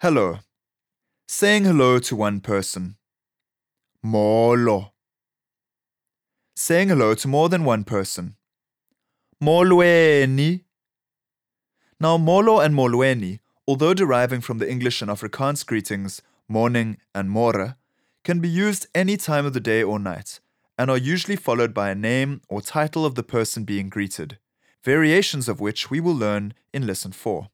Hello. Saying hello to one person. Molo. Saying hello to more than one person. Molweni. Now, molo and molweni, although deriving from the English and Afrikaans greetings morning and mora, can be used any time of the day or night and are usually followed by a name or title of the person being greeted, variations of which we will learn in Lesson 4.